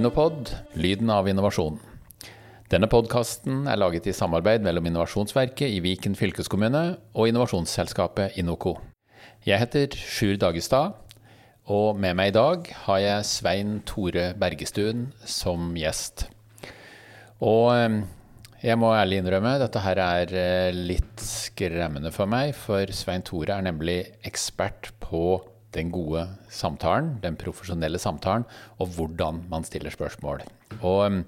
Innopod lyden av innovasjon. Denne podkasten er laget i samarbeid mellom Innovasjonsverket i Viken fylkeskommune og innovasjonsselskapet Inoco. Jeg heter Sjur Dagestad, og med meg i dag har jeg Svein Tore Bergestuen som gjest. Og jeg må ærlig innrømme, dette her er eh, litt skremmende for meg, for Svein Tore er nemlig ekspert på den gode samtalen, den profesjonelle samtalen, og hvordan man stiller spørsmål. Og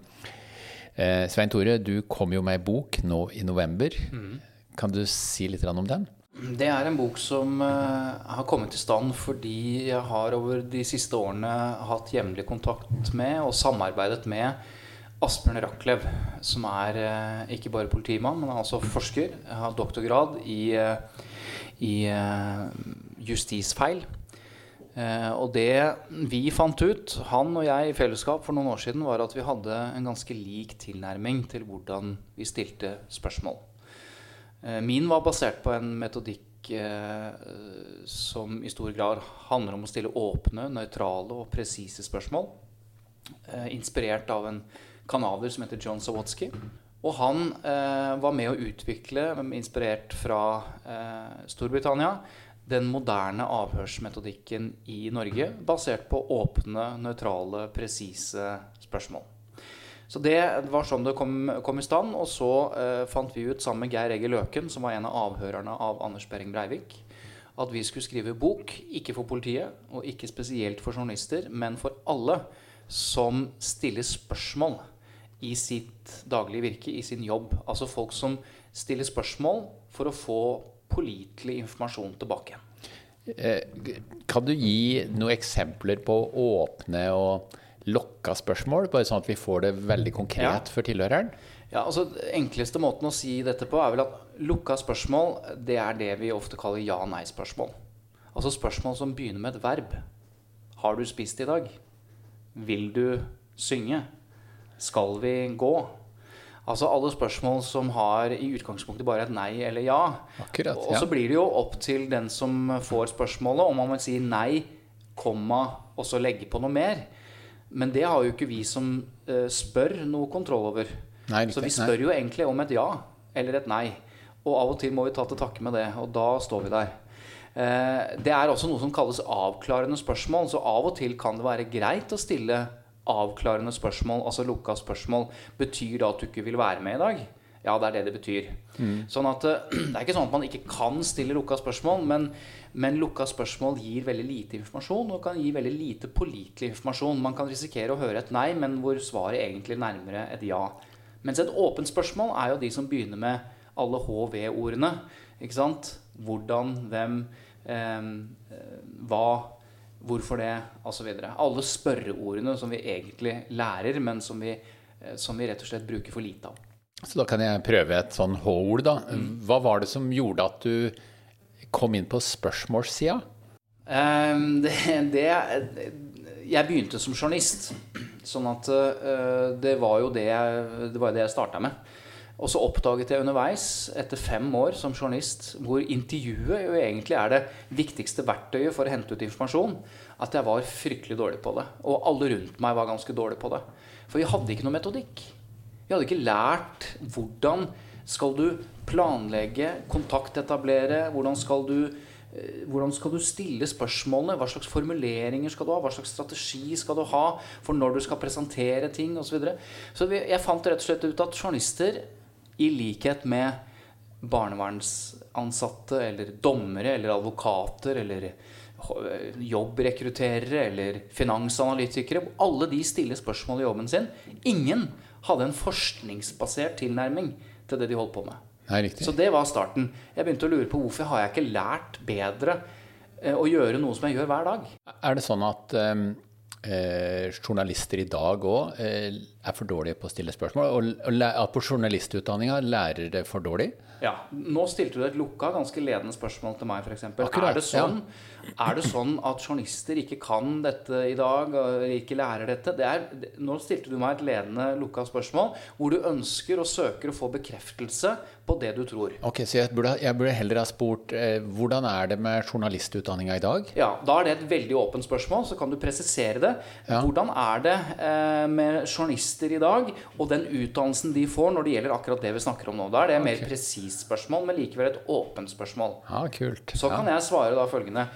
eh, Svein Tore, du kom jo med ei bok nå i november. Mm. Kan du si litt om den? Det er en bok som eh, har kommet i stand fordi jeg har over de siste årene hatt jevnlig kontakt med og samarbeidet med Asbjørn Rachlew, som er eh, ikke bare politimann, men er også forsker. Jeg har doktorgrad i, uh, i justisfeil. Eh, og det vi fant ut, han og jeg i fellesskap for noen år siden, var at vi hadde en ganske lik tilnærming til hvordan vi stilte spørsmål. Eh, min var basert på en metodikk eh, som i stor grad handler om å stille åpne, nøytrale og presise spørsmål. Inspirert av en canadier som heter John Sawatsky. Og han var med å utvikle, inspirert fra Storbritannia, den moderne avhørsmetodikken i Norge, basert på åpne, nøytrale, presise spørsmål. Så Det var sånn det kom, kom i stand. Og så eh, fant vi ut sammen med Geir Egil Løken, som var en av avhørerne av Anders Behring Breivik, at vi skulle skrive bok, ikke for politiet, og ikke spesielt for journalister, men for alle som stiller spørsmål i sitt daglige virke, i sin jobb. Altså folk som stiller spørsmål for å få pålitelig informasjon tilbake. Eh, kan du gi noen eksempler på åpne og lokka spørsmål, bare sånn at vi får det veldig konkret for tilhøreren? Ja, altså Enkleste måten å si dette på er vel at lukka spørsmål det er det vi ofte kaller ja-nei-spørsmål. Altså spørsmål som begynner med et verb. Har du spist i dag? Vil du synge? Skal vi gå? Altså alle spørsmål som har i utgangspunktet bare et nei eller ja. Akkurat, ja. Og så blir det jo opp til den som får spørsmålet, om man vil si nei, komma, og så legge på noe mer. Men det har jo ikke vi som uh, spør, noe kontroll over. Nei, så vi spør jo egentlig om et ja eller et nei. Og av og til må vi ta til takke med det, og da står vi der. Uh, det er også noe som kalles avklarende spørsmål, så av og til kan det være greit å stille avklarende spørsmål, altså lukka spørsmål, betyr det at du ikke vil være med i dag? Ja, det er det det betyr. Mm. Sånn at eh, Det er ikke sånn at man ikke kan stille lukka spørsmål, men, men lukka spørsmål gir veldig lite informasjon og kan gi veldig lite pålitelig informasjon. Man kan risikere å høre et nei, men hvor svaret egentlig er nærmere et ja. Mens et åpent spørsmål er jo de som begynner med alle HV-ordene. Ikke sant? Hvordan, hvem, eh, hva, Hvorfor det? Osv. Alle spørreordene som vi egentlig lærer, men som vi, eh, som vi, rett og slett bruker for lite av. Så da kan jeg prøve et sånn H-ord, da. Hva var det som gjorde at du kom inn på spørsmålssida? Um, det, det, Jeg begynte som journalist. Sånn at uh, det var jo det jeg, det, var det jeg starta med. Og så oppdaget jeg underveis, etter fem år som journalist, hvor intervjuet jo egentlig er det viktigste verktøyet for å hente ut informasjon, at jeg var fryktelig dårlig på det. Og alle rundt meg var ganske dårlige på det. For vi hadde ikke noe metodikk. Vi hadde ikke lært hvordan skal du planlegge, kontaktetablere, hvordan skal du eh, hvordan skal du stille spørsmålene? Hva slags formuleringer skal du ha? Hva slags strategi skal du ha for når du skal presentere ting osv.? Så, videre. så jeg fant rett og slett ut at journalister i likhet med barnevernsansatte eller dommere eller advokater eller jobbrekrutterere eller finansanalytikere. Alle de stiller spørsmål i jobben sin. Ingen hadde en forskningsbasert tilnærming til det de holdt på med. Nei, Så det var starten. Jeg begynte å lure på hvorfor har jeg ikke lært bedre eh, å gjøre noe som jeg gjør hver dag. Er det sånn at eh, eh journalister i dag òg eh, er for dårlige på å stille spørsmål? Og, og at på journalistutdanninga lærer det for dårlig? Ja. Nå stilte du et lukka, ganske ledende spørsmål til meg, f.eks. Er, det sånn, ja. er det sånn at journalister ikke kan dette i dag, ikke lærer dette? Det er, nå stilte du meg et ledende lukka spørsmål hvor du ønsker og søker å få bekreftelse på det du tror. Ok, Så jeg burde, jeg burde heller ha spurt eh, hvordan er det med journalistutdanninga i dag? Ja, Da er det et veldig åpent spørsmål, så kan du presisere det. Ja. Hvordan er det eh, med journalister i dag, og den utdannelsen de får når det gjelder akkurat det vi snakker om nå? Da er det et okay. mer presist spørsmål, men likevel et åpent spørsmål. Ja, kult. Så kan jeg svare da følgende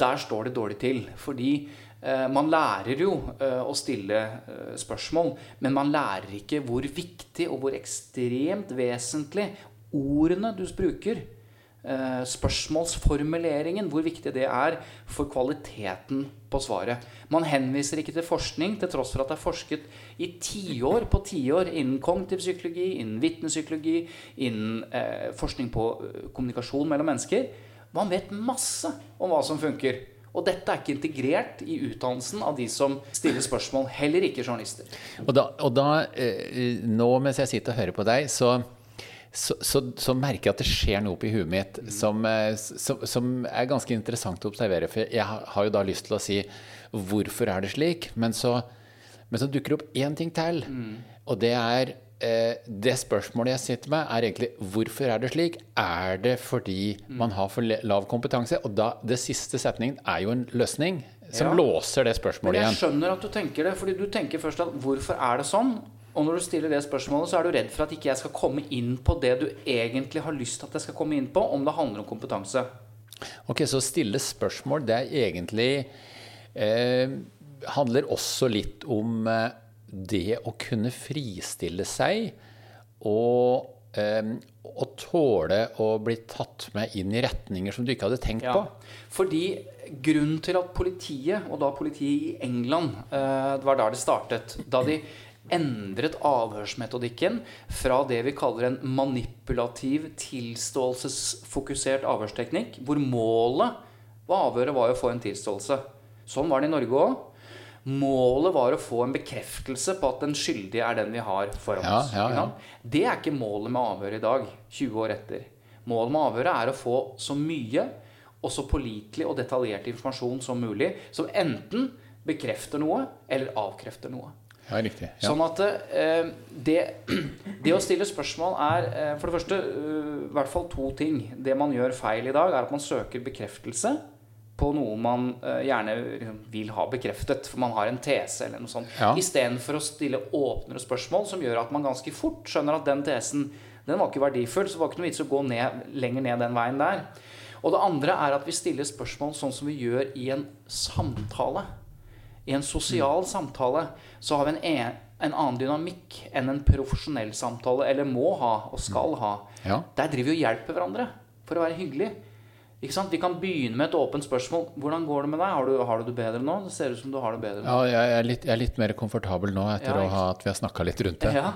Der står det dårlig til. Fordi Eh, man lærer jo eh, å stille eh, spørsmål, men man lærer ikke hvor viktig og hvor ekstremt vesentlig ordene du bruker, spørsmålsformuleringen, hvor viktig det er for kvaliteten på svaret. Man henviser ikke til forskning, til tross for at det er forsket i tiår på tiår innen kognitiv psykologi, innen vitnepsykologi, innen eh, forskning på kommunikasjon mellom mennesker. Man vet masse om hva som funker. Og dette er ikke integrert i utdannelsen av de som stiller spørsmål. Heller ikke journalister. Og da, og da eh, nå mens jeg sitter og hører på deg, så, så, så, så merker jeg at det skjer noe oppi huet mitt som, som, som, er ganske interessant å observere. For jeg har jo da lyst til å si hvorfor er det slik? Men så, men så dukker det opp én ting til. Mm. Og det er Eh, det spørsmålet jeg sitter med, er egentlig hvorfor er det slik? Er det fordi man har for lav kompetanse? Og da, det siste setningen er jo en løsning som ja. låser det spørsmålet igjen. Men jeg skjønner at du tenker det, fordi du tenker først at hvorfor er det sånn? Og når du stiller det spørsmålet, så er du redd for at ikke jeg skal komme inn på det du egentlig har lyst til at jeg skal komme inn på, om det handler om kompetanse. Ok, så stille spørsmål, det er egentlig eh, handler også litt om eh, det å kunne fristille seg og, eh, å tåle å bli tatt med inn i retninger som du ikke hadde tenkt ja, på. Fordi grunnen til at politiet, og da politiet i England, eh, det var der det startet Da de endret avhørsmetodikken fra det vi kaller en manipulativ, tilståelsesfokusert avhørsteknikk, hvor målet ved avhøret var å få en tilståelse. Sånn var det i Norge òg. Målet var å få en bekreftelse på at den skyldige er den vi har foran ja, oss. Ja, ja. Det er ikke målet med avhøret i dag, 20 år etter. Målet med avhøret er å få så mye og så pålitelig og detaljert informasjon som mulig, som enten bekrefter noe eller avkrefter noe. Ja, riktig. Ja. Sånn at eh, det, det, å stille spørsmål er eh, for det første uh, i hvert fall to ting. Det man gjør feil i dag, er at man søker bekreftelse på noe man uh, gjerne liksom, vil ha bekreftet. For man har en tese eller noe sånt. Ja. Istedenfor å stille åpnere spørsmål som gjør at man ganske fort skjønner at den tesen den var ikke verdifull, så det var ikke noe vits å gå ned, lenger ned den veien der. Og det andre er at vi stiller spørsmål sånn som vi gjør i en samtale. I en sosial samtale så har vi en, en, en, annen dynamikk enn en profesjonell samtale, eller må ha og skal ha. Ja. Der driver vi og hjelper hverandre for å være hyggelig. Vi kan begynne med et åpent spørsmål. 'Hvordan går det med deg? Har du, har du, det bedre nå?' Det ser ut som du har det bedre nå. Ja, jeg er litt, jeg er litt mer komfortabel nå etter ja, ha, at vi har snakka litt rundt det. Ja.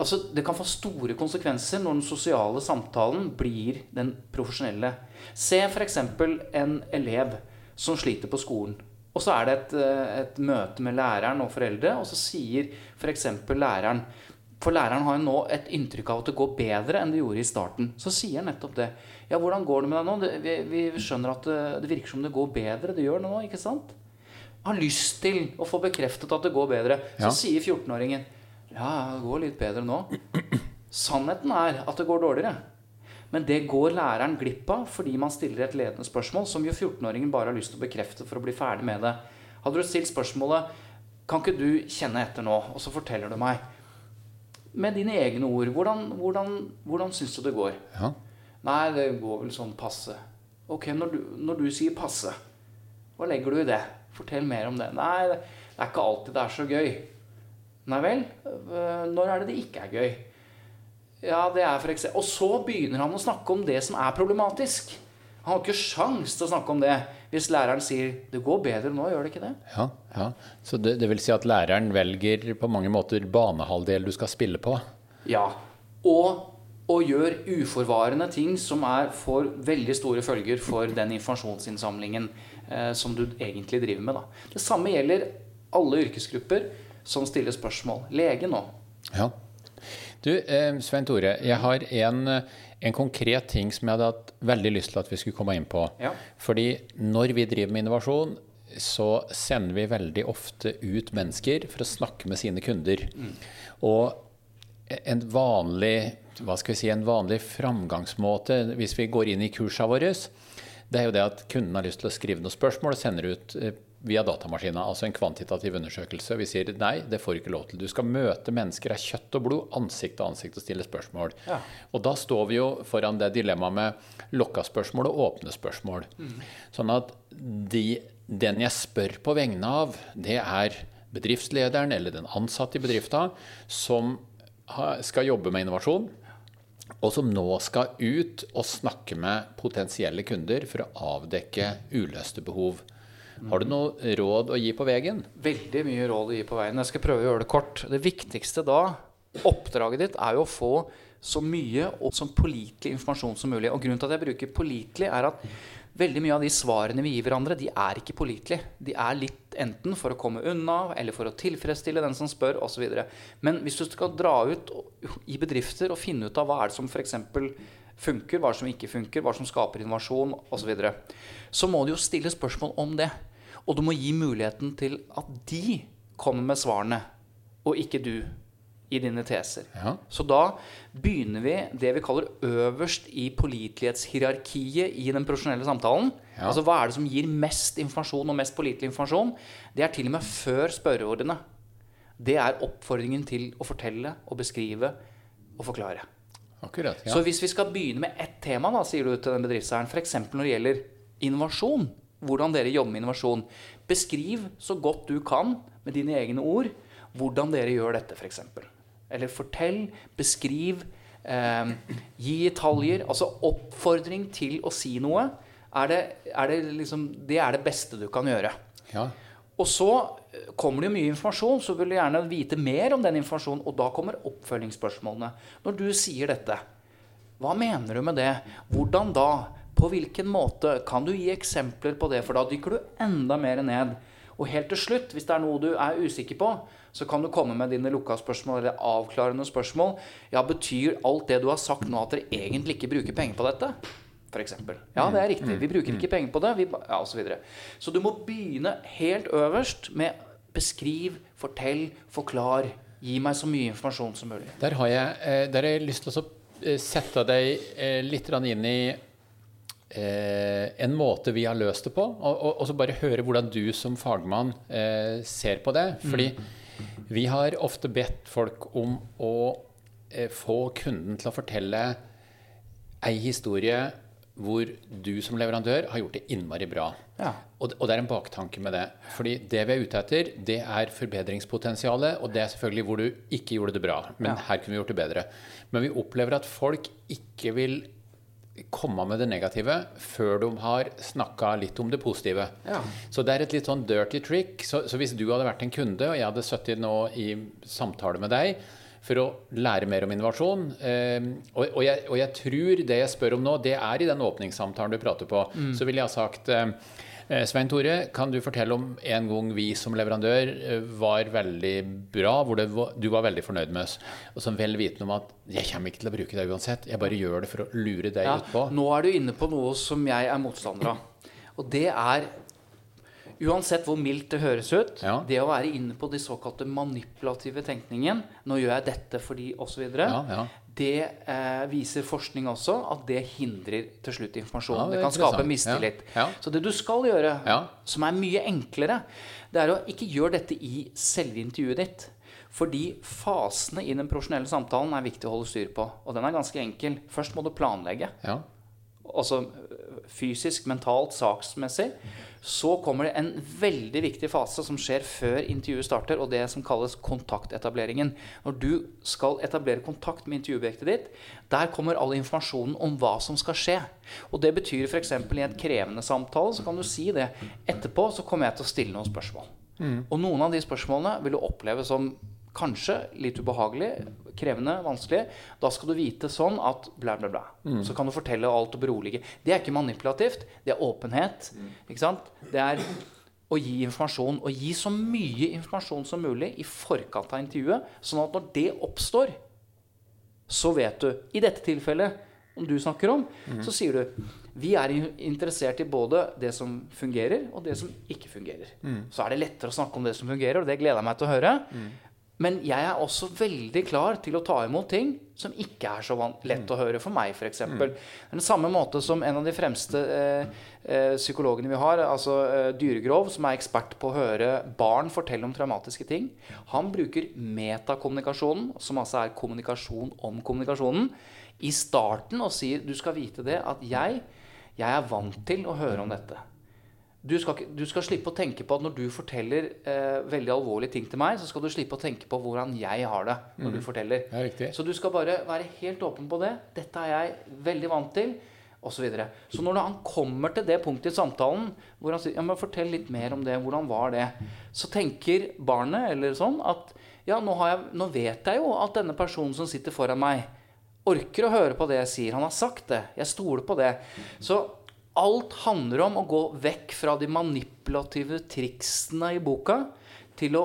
Altså, det kan få store konsekvenser når den sosiale samtalen blir den profesjonelle. Se f.eks. en elev som sliter på skolen. Og så er det et, et møte med læreren og foreldre, og så sier f.eks. læreren for læreren har jo nå et inntrykk av at det går bedre enn det gjorde i starten. Så sier han nettopp det. Ja, hvordan går det med deg nå? Det, vi, vi, skjønner at det, det, virker som det går bedre. Det gjør det nå, ikke sant? Har lyst til å få bekreftet at det går bedre. Så ja. sier 14-åringen ja, det går litt bedre nå. Sannheten er at det går dårligere. Men det går læreren glipp av fordi man stiller et ledende spørsmål som jo 14-åringen bare har lyst til å bekrefte for å bli ferdig med det. Hadde du stilt spørsmålet Kan ikke du kjenne etter nå, og så forteller du meg med dine egne ord. Hvordan, hvordan, hvordan syns du det går? Ja. Nei, det går vel sånn passe. Ok, når du, når du, sier passe, hva legger du i det? Fortell mer om det. Nei, det er ikke alltid det er så gøy. Nei vel? Øh, når er det det ikke er gøy? Ja, det er for eksempel Og så begynner han å snakke om det som er problematisk. Han har ikke sjans til å snakke om det hvis læreren sier 'det går bedre nå', gjør det ikke det? Ja, ja. Så det, det, vil si at læreren velger på mange måter banehalvdel du skal spille på? Ja. Og, og gjør uforvarende ting som er, får veldig store følger for den informasjonsinnsamlingen eh, som du egentlig driver med. Da. Det samme gjelder alle yrkesgrupper som stiller spørsmål. Lege nå. Ja. Du, eh, Svein Tore, jeg har en, en, konkret ting som jeg hadde hatt veldig lyst til at vi skulle komme inn på. Ja. Fordi når vi driver med innovasjon, så sender vi veldig ofte ut mennesker for å snakke med sine kunder. Mm. Og en vanlig, hva skal vi si, en vanlig framgangsmåte hvis vi går inn i kursene våre, det er jo det at kunden har lyst til å skrive noen spørsmål og sender ut eh, via datamaskina, altså en kvantitativ undersøkelse. Vi sier nei, det får ikke lov til. Du skal møte mennesker av kjøtt og blod, ansikt til ansikt, og stille spørsmål. Ja. Og da står vi jo foran det dilemmaet med lokka spørsmål og åpne spørsmål. Mm. Sånn at de, den jeg spør på vegne av, det er bedriftslederen eller den ansatte i bedriften som skal jobbe med innovasjon. Og som nå skal ut og snakke med potensielle kunder for å avdekke uløste behov. Har du noe råd å gi på veien? Veldig mye råd å gi på veien. Jeg skal prøve å gjøre det kort. Det viktigste da, oppdraget ditt, er jo å få så mye og så pålitelig informasjon som mulig. Og grunnen til at jeg bruker pålitelig, er at veldig mye av de svarene vi gir hverandre, de er ikke pålitelige. De er litt enten for å komme unna, eller for å tilfredsstille den som spør, osv. Men hvis du skal dra ut i bedrifter og finne ut av hva er det som f.eks. funker, hva som ikke funker, hva som skaper innovasjon osv., så, så må du jo stille spørsmål om det. Og du må gi muligheten til at de kommer med svarene, og ikke du i dine teser. Ja. Så da begynner vi det vi kaller øverst i pålitelighetshierarkiet i den profesjonelle samtalen. Ja. Altså hva er det som gir mest informasjon og mest pålitelig informasjon? Det er til og med før spørreordene. Det er oppfordringen til å fortelle og beskrive og forklare. Akkurat, ja. Så hvis vi skal begynne med ett tema, da, sier du til den bedriftseieren, f.eks. når det gjelder innovasjon, hvordan dere jobber med innovasjon. Beskriv så godt du kan med dine egne ord hvordan dere gjør dette, f.eks. For eksempel. Eller fortell, beskriv, eh, gi detaljer. Altså oppfordring til å si noe. Er det, er det, liksom, det er det beste du kan gjøre. Ja. Og så kommer det jo mye informasjon, så vil du gjerne vite mer om den informasjonen. Og da kommer oppfølgingsspørsmålene. Når du sier dette, hva mener du med det? Hvordan da? På hvilken måte? Kan du gi eksempler på det? For da dykker du enda mer ned. Og helt til slutt, hvis det er noe du er usikker på, så kan du komme med dine lukka spørsmål eller avklarende spørsmål. Ja, Betyr alt det du har sagt nå, at dere egentlig ikke bruker penger på dette? For eksempel. ja, det er riktig. Vi bruker ikke penger på det. Vi, ja, og Så, videre. så du må begynne helt øverst med beskriv, fortell, forklar. Gi meg så mye informasjon som mulig. Der har jeg, eh, der har jeg lyst til å eh, sette deg eh, litt inn i eh, en måte vi har løst det på, og, og, og, så bare høre hvordan du som fagmann eh, ser på det. Fordi mm. vi har ofte bedt folk om å eh, få kunden til å fortelle ei historie hvor du som leverandør har gjort det innmari bra. Ja. Og, og, det er en baktanke med det. Fordi det vi er ute etter, det er forbedringspotensialet. Og det er selvfølgelig hvor du ikke gjorde det bra. Men ja. her kunne vi gjort det bedre. Men vi opplever at folk ikke vil komme med det negative før de har snakka litt om det positive. Ja. Så det er et litt sånn dirty trick. Så, så, hvis du hadde vært en kunde, og jeg hadde sittet nå i samtale med deg for å lære mer om innovasjon eh, og, og, jeg, og, jeg, tror det jeg spør om nå, det er i den åpningssamtalen du prater på. Mm. Så ville jeg ha sagt eh, Eh, Svein Tore, kan du fortelle om en gang vi som leverandør eh, var veldig bra, hvor var, du var veldig fornøyd med oss, og som vel vitende om at jeg kommer ikke til å bruke det uansett, jeg bare gjør det for å lure deg ja, utpå. Nå er du inne på noe som jeg er motstander av. Og det er Uansett hvor mildt det høres ut, ja. det å være inne på de såkalte manipulative tenkningen Nå gjør jeg dette fordi osv. Ja, ja det eh, viser forskning også at det hindrer til slutt informasjon. Ja, det, det, kan skape mistillit. Ja. Ja. Så det du skal gjøre, som er mye enklere, det er å ikke gjøre dette i selve intervjuet ditt. Fordi fasene i den profesjonelle samtalen er viktig å holde styr på. Og den er ganske enkel. Først må du planlegge. Altså fysisk, mentalt, saksmessig. Så kommer det en veldig viktig fase som skjer før intervjuet starter, og det som kalles kontaktetableringen. Når du skal etablere kontakt med intervjuobjektet ditt, der kommer all informasjonen om hva som skal skje. Og det betyr f.eks. i et krevende samtale, så kan du si det. Etterpå så kommer jeg til å stille noen spørsmål. Mm. Og noen av de spørsmålene vil du oppleve som kanskje litt ubehagelig, krevende, vanskelig. Da skal du vite sånn at bla, bla, bla. Mm. Så kan du fortelle alt og berolige. Det er ikke manipulativt. Det er åpenhet. Mm. Ikke sant? Det er å gi informasjon. Og gi så mye informasjon som mulig i forkant av intervjuet, sånn at når det oppstår, så vet du I dette tilfellet, om du snakker om, så sier du vi er interessert i både det som fungerer, og det som ikke fungerer. Så er det lettere å snakke om det som fungerer, og det gleder jeg meg til å høre. Men jeg er også veldig klar til å ta imot ting som ikke er så lett å høre for meg, f.eks. Mm. Den samme måte som en av de fremste eh, eh, psykologene vi har, altså eh, Dyregrov, som er ekspert på å høre barn fortelle om traumatiske ting, han bruker metakommunikasjonen, som altså er kommunikasjon om kommunikasjonen, i starten og sier du skal vite det at jeg, jeg er vant til å høre om dette. Du skal, du skal, slippe å tenke på at når du forteller eh, veldig alvorlige ting til meg, så skal du slippe å tenke på hvordan jeg har det når mm. du forteller. Ja, så du skal bare være helt åpen på det. Dette er jeg veldig vant til. Og så, videre. så når han kommer til det punktet i samtalen hvor han sier ja, men fortell litt mer om det, hvordan var det, så tenker barnet eller sånn at ja, nå, jeg, nå vet jeg jo at denne personen som sitter foran meg, orker å høre på det jeg sier. Han har sagt det. Jeg stoler på det. Så alt handler om å gå vekk fra de manipulative triksene i boka til å,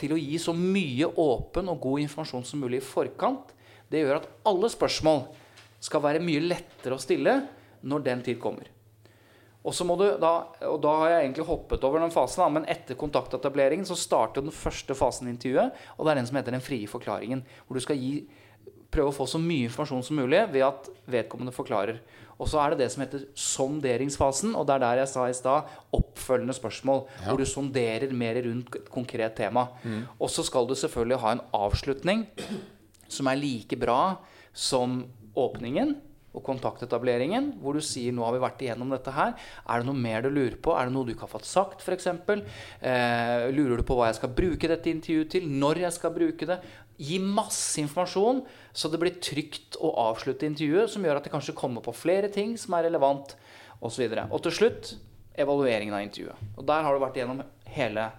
til å gi så mye åpen og god informasjon som mulig i forkant. Det gjør at alle spørsmål skal være mye lettere å stille når den tid kommer. Og så må du da, og da har jeg egentlig hoppet over den fasen, men etter kontaktetableringen så starter den første fasen i intervjuet, og det er den som heter den frie forklaringen. Hvor du skal gi, prøve å få så mye informasjon som mulig ved at vedkommende forklarer. Og så er det det som heter sonderingsfasen. Og det er der jeg sa i stad oppfølgende spørsmål. Ja. Hvor du sonderer mer rundt et konkret tema. Mm. Og så skal du selvfølgelig ha en avslutning som er like bra som åpningen og kontaktetableringen, hvor du sier nå har vi vært igjennom dette her. Er det noe mer du lurer på? Er det noe du ikke har fått sagt, f.eks.? Eh, lurer du på hva jeg skal bruke dette intervjuet til? Når jeg skal bruke det? Gi masse informasjon, så det blir trygt å avslutte intervjuet, som gjør at det kanskje kommer på flere ting som er relevant, osv. Og, så og til slutt evalueringen av intervjuet. Og der har du vært igjennom hele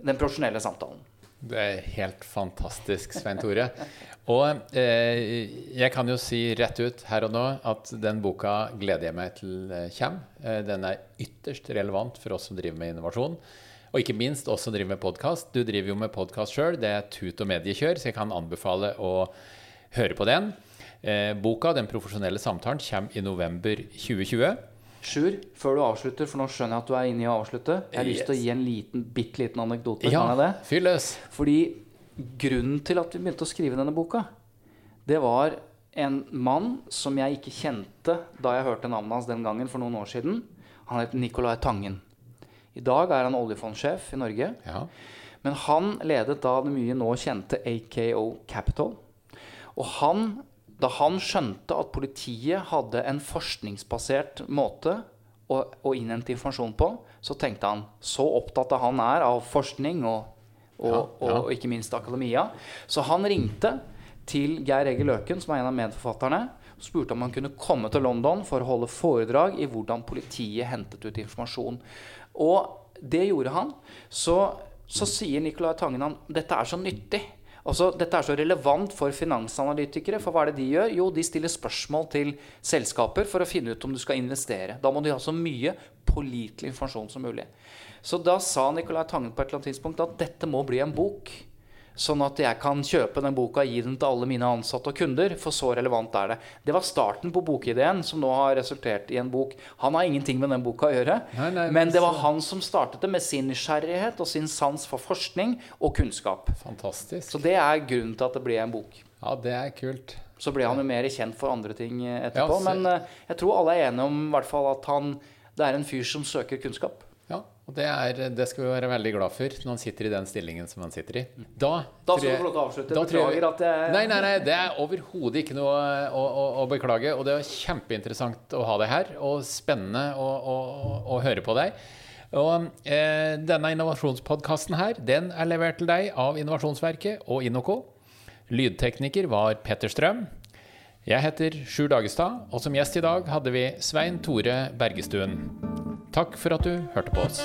den profesjonelle samtalen. Det er helt fantastisk, Svein Tore. Og eh, jeg kan jo si rett ut her og nå at den boka gleder jeg meg til eh, kommer. Eh, den er ytterst relevant for oss som driver med innovasjon. Og ikke minst oss som driver med podkast. Du driver jo med podkast sjøl. Det er tut og mediekjør, så jeg kan anbefale å høre på den. Eh, boka 'Den profesjonelle samtalen' kommer i november 2020. Sjur, før du avslutter, for nå skjønner jeg at du er inne i å avslutte. Jeg har yes. lyst til å gi en liten, bitte liten anekdote. Ja, fyr løs. Fordi grunnen til at vi begynte å skrive denne boka, det var en mann som jeg ikke kjente da jeg hørte navnet hans den gangen for noen år siden. Han het Nicolai Tangen. I dag er han oljefondsjef i Norge. Ja. Men han ledet da det mye nå kjente AKO Capital. Og han da han skjønte at politiet hadde en forskningsbasert måte å, å innhente informasjon på, så tenkte han Så opptatt av han er av forskning og, og, ja. og ikke minst akademia. Så han ringte til Geir Egil Løken, som er en av medforfatterne, og spurte om han kunne komme til London for å holde foredrag i hvordan politiet hentet ut informasjon. Og det gjorde han. Så, så sier Nicolai Tangen han dette er så nyttig. Altså, dette er så relevant for finansanalytikere. For hva er det de gjør? Jo, de stiller spørsmål til selskaper for å finne ut om du skal investere. Da må de ha så mye pålitelig informasjon som mulig. Så da sa Nicolai Tangen på et eller annet tidspunkt at dette må bli en bok. Sånn at jeg kan kjøpe den boka og gi den til alle mine ansatte og kunder. For så relevant er det. Det var starten på bokideen, som nå har resultert i en bok. Han har ingenting med den boka å gjøre, nei, nei, men det var han som startet det med sin nysgjerrighet og sin sans for forskning og kunnskap. Fantastisk. Så det er grunnen til at det ble en bok. Ja, det er kult. Så ble han jo mer kjent for andre ting etterpå. Ja, men uh, jeg tror alle er enige om hvert fall, at han, det er en fyr som søker kunnskap. Og det, er, det, skal vi være veldig glad for når han sitter i den stillingen som han sitter i. Da, da skal du få lov til å avslutte. Beklager at jeg Nei, nei, nei, det er overhodet ikke noe å, å, å, beklage. Og det var kjempeinteressant å ha deg her, og spennende å, å høre på deg. Og eh, denne innovasjonspodkasten her, den er levert til deg av Innovasjonsverket og Inoco. Lydtekniker var Petter Strøm. Jeg heter Sjur Dagestad, og som gjest i dag hadde vi Svein Tore Bergestuen. Takk for at du hørte på oss.